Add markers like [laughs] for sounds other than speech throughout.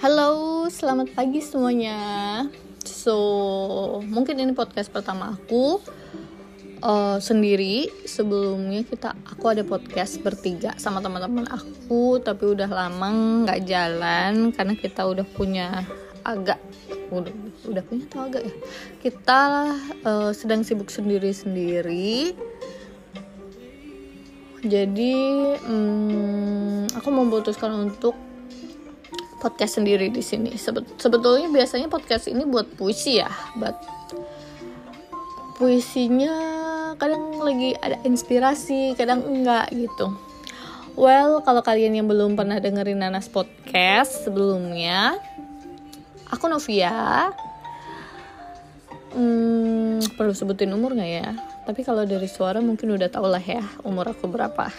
Halo, selamat pagi semuanya. So, mungkin ini podcast pertama aku uh, sendiri. Sebelumnya kita, aku ada podcast bertiga sama teman-teman aku, tapi udah lama nggak jalan karena kita udah punya agak udah udah punya atau agak ya. Kita uh, sedang sibuk sendiri-sendiri. Jadi, um, aku memutuskan untuk podcast sendiri di sini. sebetulnya biasanya podcast ini buat puisi ya, but puisinya kadang lagi ada inspirasi, kadang enggak gitu. Well, kalau kalian yang belum pernah dengerin Nanas podcast sebelumnya, aku Novia. Hmm, perlu sebutin umur nggak ya? Tapi kalau dari suara mungkin udah tau lah ya umur aku berapa. [laughs]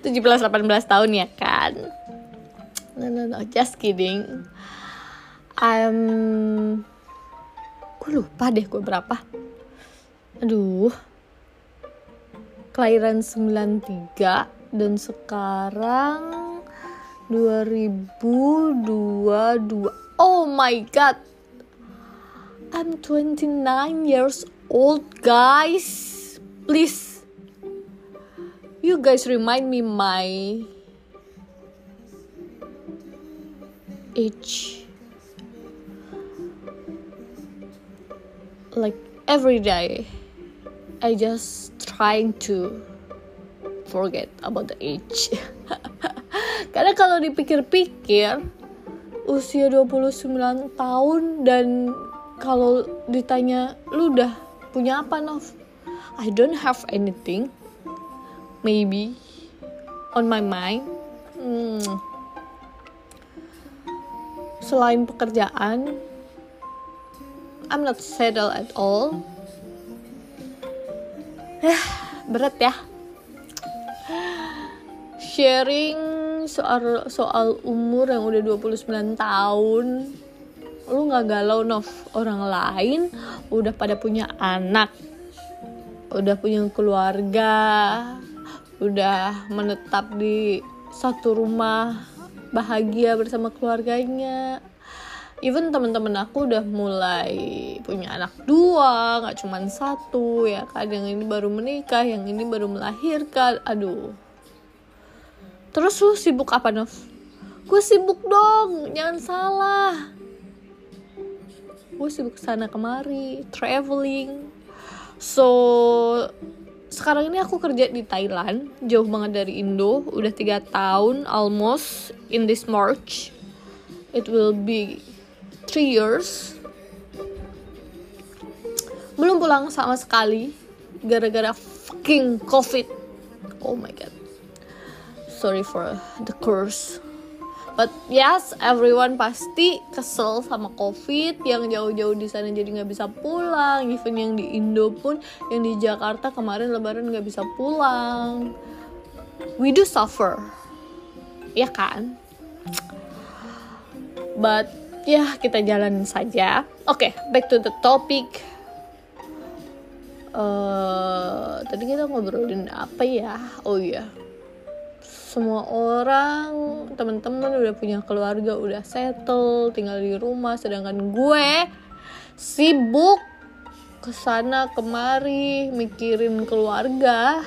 17-18 tahun ya kan no no no just kidding. Um gue lupa deh gue berapa. Aduh. Kelahiran 93 dan sekarang 2022 oh my god. I'm 29 years old guys. Please. You guys remind me my each like every day I just trying to forget about the age [laughs] karena kalau dipikir-pikir usia 29 tahun dan kalau ditanya lu udah punya apa Nov? I don't have anything. Maybe on my mind. Hmm, selain pekerjaan I'm not settled at all. Eh berat ya. Sharing soal soal umur yang udah 29 tahun lu nggak galau Nov orang lain? Udah pada punya anak udah punya keluarga udah menetap di satu rumah bahagia bersama keluarganya. Even teman-teman aku udah mulai punya anak dua nggak cuma satu ya kan? Yang ini baru menikah yang ini baru melahirkan. Aduh. Terus lu sibuk apa Nov? Gue sibuk dong jangan salah. Gue sibuk sana kemari traveling. So sekarang ini aku kerja di Thailand jauh banget dari Indo udah tiga tahun almost in this March. It will be three years. Belum pulang sama sekali gara-gara fucking covid. Oh my god. Sorry for the curse But yes, everyone pasti kesel sama COVID yang jauh-jauh di sana jadi nggak bisa pulang. Even yang di Indo pun, yang di Jakarta kemarin Lebaran nggak bisa pulang. We do suffer, ya kan? But ya kita jalan saja. Oke, okay, back to the topic. Uh, tadi kita ngobrolin apa ya? Oh iya. Yeah semua orang teman-teman udah punya keluarga udah settle tinggal di rumah. Sedangkan gue sibuk ke sana kemari mikirin keluarga.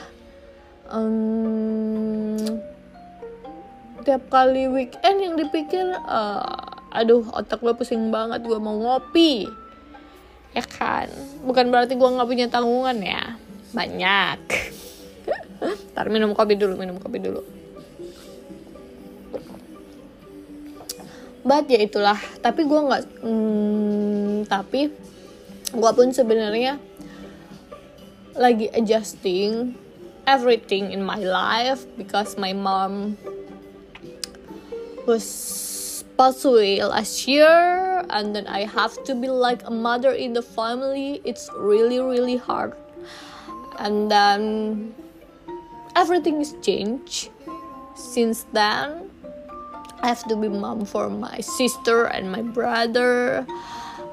Um, tiap kali weekend yang dipikir uh, aduh otak gue pusing banget gue mau ngopi. Ya kan? Bukan berarti gue nggak punya tanggungan ya. Banyak. [laughs] Ntar minum kopi dulu minum kopi dulu but ya itulah. Tapi gue nggak hmm, tapi gue pun sebenarnya lagi adjusting everything in my life because my mom was passed away last year and then I have to be like a mother in the family. It's really really hard. And then everything is changed since then I have to be mom for my sister and my brother.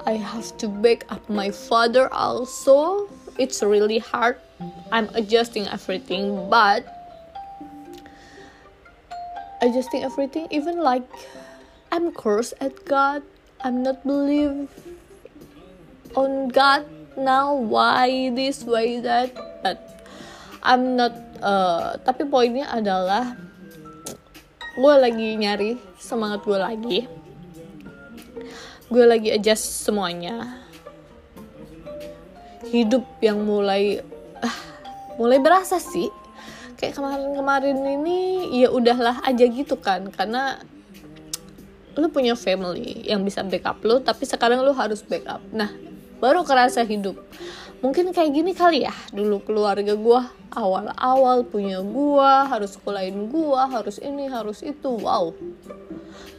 I have to back up my father also. It's really hard. I'm adjusting everything, but adjusting everything, even like I'm cursed at God I'm not believe on God now why this why that but I'm not uh, tapi poinnya adalah gue lagi nyari semangat gue lagi. Gue lagi adjust semuanya. Hidup yang mulai uh, mulai berasa sih. Kayak kemarin-kemarin ini ya udahlah aja gitu kan. Karena lu punya family yang bisa backup lu tapi sekarang lu harus backup. Nah baru kerasa hidup. Mungkin kayak gini kali ya dulu keluarga gua awal-awal punya gua harus sekolahin gua harus ini harus itu. Wow.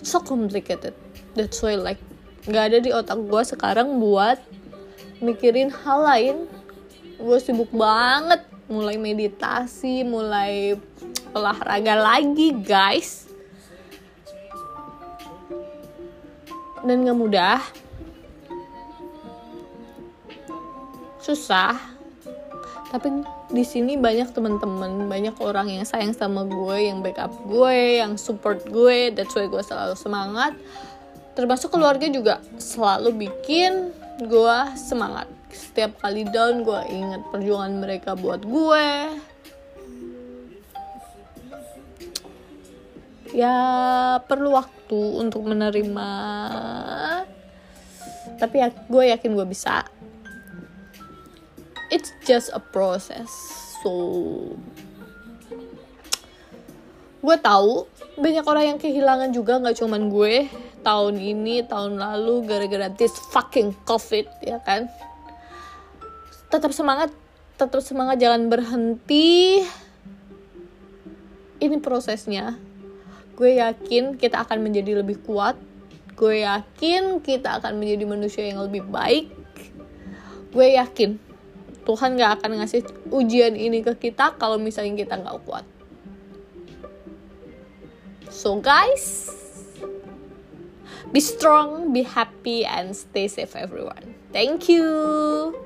So complicated. That's why like nggak ada di otak gua sekarang buat mikirin hal lain. Gue sibuk banget. Mulai meditasi mulai olahraga lagi guys. Dan gak mudah. Susah. Tapi di sini banyak teman-teman banyak orang yang sayang sama gue yang backup gue yang support gue that's why gue selalu semangat. Termasuk keluarga juga selalu bikin gue semangat. Setiap kali down gue inget perjuangan mereka buat gue. Ya perlu waktu untuk menerima. Tapi ya gue yakin gue bisa it's just a process so gue tahu banyak orang yang kehilangan juga nggak cuman gue. Tahun ini tahun lalu gara-gara this fucking covid ya kan? Tetap semangat tetap semangat jangan berhenti. Ini prosesnya. Gue yakin kita akan menjadi lebih kuat. Gue yakin kita akan menjadi manusia yang lebih baik. Gue yakin Tuhan gak akan ngasih ujian ini ke kita kalau misalnya kita gak kuat. So guys be strong be happy and stay safe everyone. Thank you